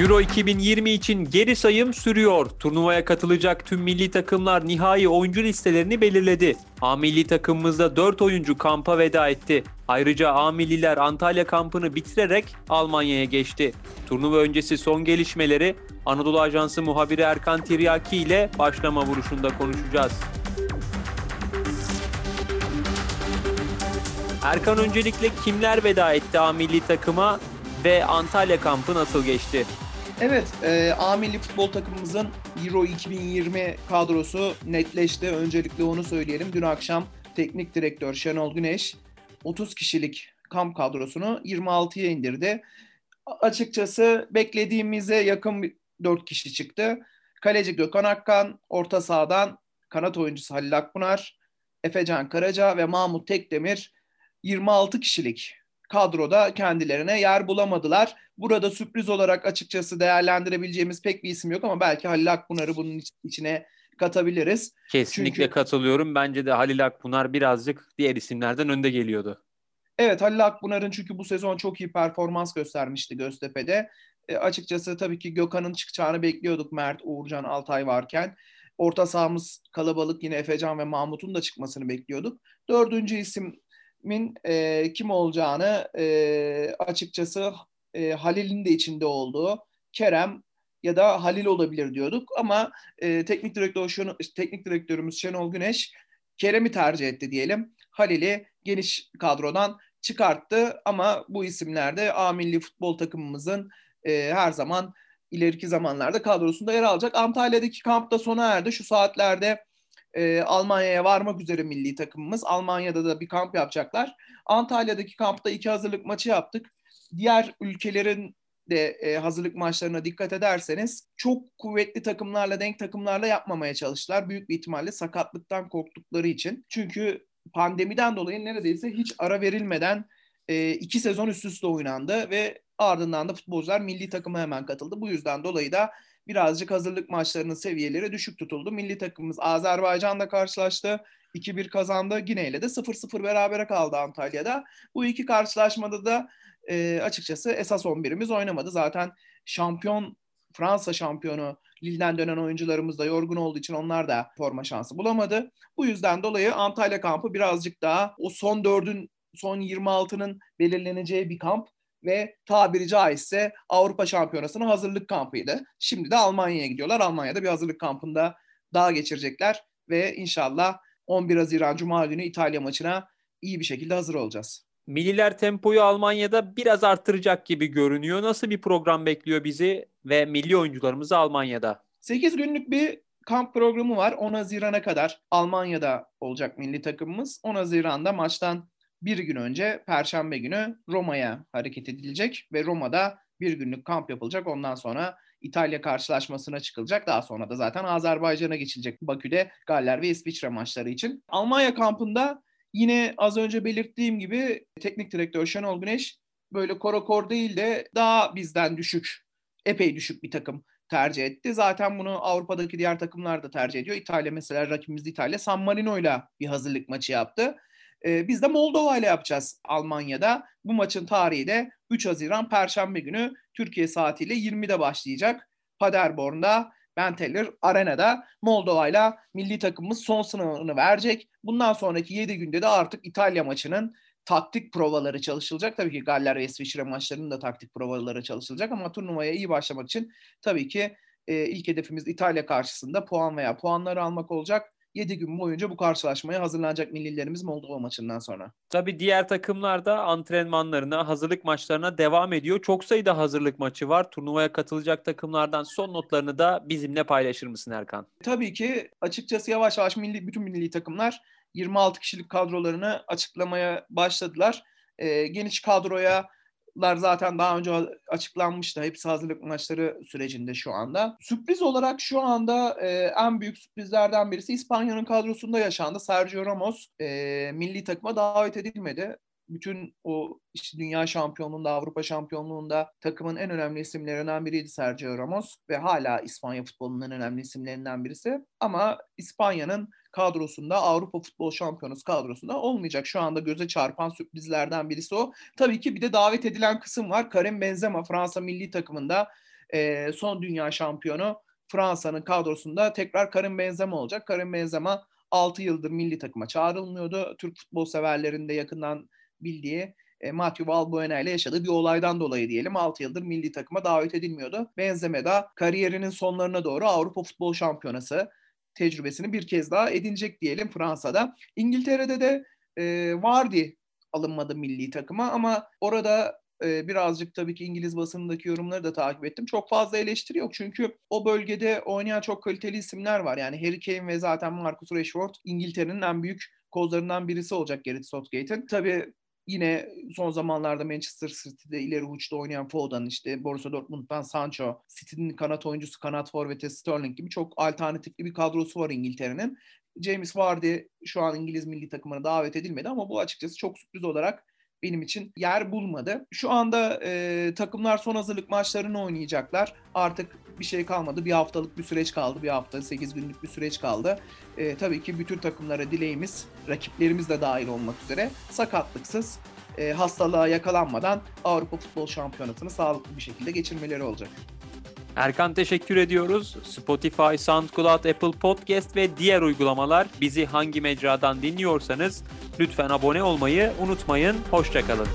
Euro 2020 için geri sayım sürüyor. Turnuvaya katılacak tüm milli takımlar nihai oyuncu listelerini belirledi. A milli takımımızda 4 oyuncu kampa veda etti. Ayrıca A milliler Antalya kampını bitirerek Almanya'ya geçti. Turnuva öncesi son gelişmeleri Anadolu Ajansı muhabiri Erkan Tiryaki ile başlama vuruşunda konuşacağız. Erkan öncelikle kimler veda etti A milli takıma ve Antalya kampı nasıl geçti? Evet, e, A milli futbol takımımızın Euro 2020 kadrosu netleşti. Öncelikle onu söyleyelim. Dün akşam teknik direktör Şenol Güneş 30 kişilik kamp kadrosunu 26'ya indirdi. Açıkçası beklediğimize yakın 4 kişi çıktı. Kaleci Gökhan Akkan, orta sahadan kanat oyuncusu Halil Akpınar, Efecan Karaca ve Mahmut Tekdemir 26 kişilik kadroda kendilerine yer bulamadılar. Burada sürpriz olarak açıkçası değerlendirebileceğimiz pek bir isim yok ama belki Halil Akpınar'ı bunun içine katabiliriz. Kesinlikle Çünkü, katılıyorum. Bence de Halil Akpınar birazcık diğer isimlerden önde geliyordu. Evet Halil Akpınar'ın çünkü bu sezon çok iyi performans göstermişti Göztepe'de. E, açıkçası tabii ki Gökhan'ın çıkacağını bekliyorduk Mert, Uğurcan, Altay varken. Orta sahamız kalabalık yine Efecan ve Mahmut'un da çıkmasını bekliyorduk. Dördüncü isim min e, kim olacağını e, açıkçası e, Halil'in de içinde olduğu Kerem ya da Halil olabilir diyorduk ama e, teknik direktör şunu, teknik direktörümüz Şenol Güneş Kerem'i tercih etti diyelim. Halil'i geniş kadrodan çıkarttı ama bu isimler de A milli futbol takımımızın e, her zaman ileriki zamanlarda kadrosunda yer alacak. Antalya'daki kampta sona erdi. Şu saatlerde e, Almanya'ya varmak üzere milli takımımız. Almanya'da da bir kamp yapacaklar. Antalya'daki kampta iki hazırlık maçı yaptık. Diğer ülkelerin de e, hazırlık maçlarına dikkat ederseniz çok kuvvetli takımlarla denk takımlarla yapmamaya çalıştılar. Büyük bir ihtimalle sakatlıktan korktukları için. Çünkü pandemiden dolayı neredeyse hiç ara verilmeden e, iki sezon üst üste oynandı ve ardından da futbolcular milli takıma hemen katıldı. Bu yüzden dolayı da birazcık hazırlık maçlarının seviyeleri düşük tutuldu. Milli takımımız Azerbaycan'da karşılaştı. 2-1 kazandı. Gine ile de 0-0 berabere kaldı Antalya'da. Bu iki karşılaşmada da e, açıkçası esas 11'imiz oynamadı. Zaten şampiyon Fransa şampiyonu Lille'den dönen oyuncularımız da yorgun olduğu için onlar da forma şansı bulamadı. Bu yüzden dolayı Antalya kampı birazcık daha o son dördün son 26'nın belirleneceği bir kamp ve tabiri caizse Avrupa Şampiyonası'nın hazırlık kampıydı. Şimdi de Almanya'ya gidiyorlar. Almanya'da bir hazırlık kampında daha geçirecekler ve inşallah 11 Haziran Cuma günü İtalya maçına iyi bir şekilde hazır olacağız. Milliler tempoyu Almanya'da biraz arttıracak gibi görünüyor. Nasıl bir program bekliyor bizi ve milli oyuncularımızı Almanya'da? 8 günlük bir kamp programı var. 10 Haziran'a kadar Almanya'da olacak milli takımımız. 10 Haziran'da maçtan bir gün önce Perşembe günü Roma'ya hareket edilecek ve Roma'da bir günlük kamp yapılacak. Ondan sonra İtalya karşılaşmasına çıkılacak. Daha sonra da zaten Azerbaycan'a geçilecek Bakü'de Galler ve İsviçre maçları için. Almanya kampında yine az önce belirttiğim gibi teknik direktör Şenol Güneş böyle korakor değil de daha bizden düşük, epey düşük bir takım tercih etti. Zaten bunu Avrupa'daki diğer takımlar da tercih ediyor. İtalya mesela rakibimiz İtalya San Marino ile bir hazırlık maçı yaptı. E, biz de Moldova ile yapacağız Almanya'da. Bu maçın tarihi de 3 Haziran Perşembe günü Türkiye saatiyle 20'de başlayacak. Paderborn'da Benteler Arena'da Moldova ile milli takımımız son sınavını verecek. Bundan sonraki 7 günde de artık İtalya maçının taktik provaları çalışılacak. Tabii ki Galler ve İsviçre maçlarının da taktik provaları çalışılacak ama turnuvaya iyi başlamak için tabii ki e, ilk hedefimiz İtalya karşısında puan veya puanları almak olacak. 7 gün boyunca bu karşılaşmaya hazırlanacak millilerimiz Moldova maçından sonra. Tabii diğer takımlar da antrenmanlarına, hazırlık maçlarına devam ediyor. Çok sayıda hazırlık maçı var. Turnuvaya katılacak takımlardan son notlarını da bizimle paylaşır mısın Erkan? Tabii ki açıkçası yavaş yavaş milli, bütün milli takımlar 26 kişilik kadrolarını açıklamaya başladılar. E, geniş kadroya lar zaten daha önce açıklanmıştı. Hepsi hazırlık maçları sürecinde şu anda. Sürpriz olarak şu anda e, en büyük sürprizlerden birisi İspanya'nın kadrosunda yaşandı. Sergio Ramos e, milli takıma davet edilmedi bütün o işte dünya şampiyonluğunda, Avrupa şampiyonluğunda takımın en önemli isimlerinden biriydi Sergio Ramos ve hala İspanya futbolunun en önemli isimlerinden birisi. Ama İspanya'nın kadrosunda Avrupa Futbol Şampiyonası kadrosunda olmayacak. Şu anda göze çarpan sürprizlerden birisi o. Tabii ki bir de davet edilen kısım var. Karim Benzema Fransa milli takımında e, son dünya şampiyonu Fransa'nın kadrosunda tekrar Karim Benzema olacak. Karim Benzema 6 yıldır milli takıma çağrılmıyordu. Türk futbol severlerinde yakından bildiği e, Mathieu Valbuena ile yaşadığı bir olaydan dolayı diyelim 6 yıldır milli takıma davet edilmiyordu. Benzema da kariyerinin sonlarına doğru Avrupa Futbol Şampiyonası tecrübesini bir kez daha edinecek diyelim Fransa'da. İngiltere'de de e, Vardy alınmadı milli takıma ama orada e, birazcık tabii ki İngiliz basınındaki yorumları da takip ettim. Çok fazla eleştiri yok çünkü o bölgede oynayan çok kaliteli isimler var. Yani Harry Kane ve zaten Marcus Rashford İngiltere'nin en büyük kozlarından birisi olacak Gareth Southgate'in. Tabii yine son zamanlarda Manchester City'de ileri uçta oynayan Foden, işte Borussia Dortmund'dan Sancho, City'nin kanat oyuncusu, kanat forveti Sterling gibi çok alternatifli bir kadrosu var İngiltere'nin. James Vardy şu an İngiliz milli takımına davet edilmedi ama bu açıkçası çok sürpriz olarak benim için yer bulmadı. Şu anda e, takımlar son hazırlık maçlarını oynayacaklar. Artık bir şey kalmadı. Bir haftalık bir süreç kaldı. Bir hafta, 8 günlük bir süreç kaldı. E, tabii ki bütün takımlara dileğimiz, rakiplerimiz de dahil olmak üzere sakatlıksız, e, hastalığa yakalanmadan Avrupa Futbol Şampiyonası'nı sağlıklı bir şekilde geçirmeleri olacak. Erkan teşekkür ediyoruz. Spotify, SoundCloud, Apple Podcast ve diğer uygulamalar bizi hangi mecradan dinliyorsanız lütfen abone olmayı unutmayın. Hoşçakalın.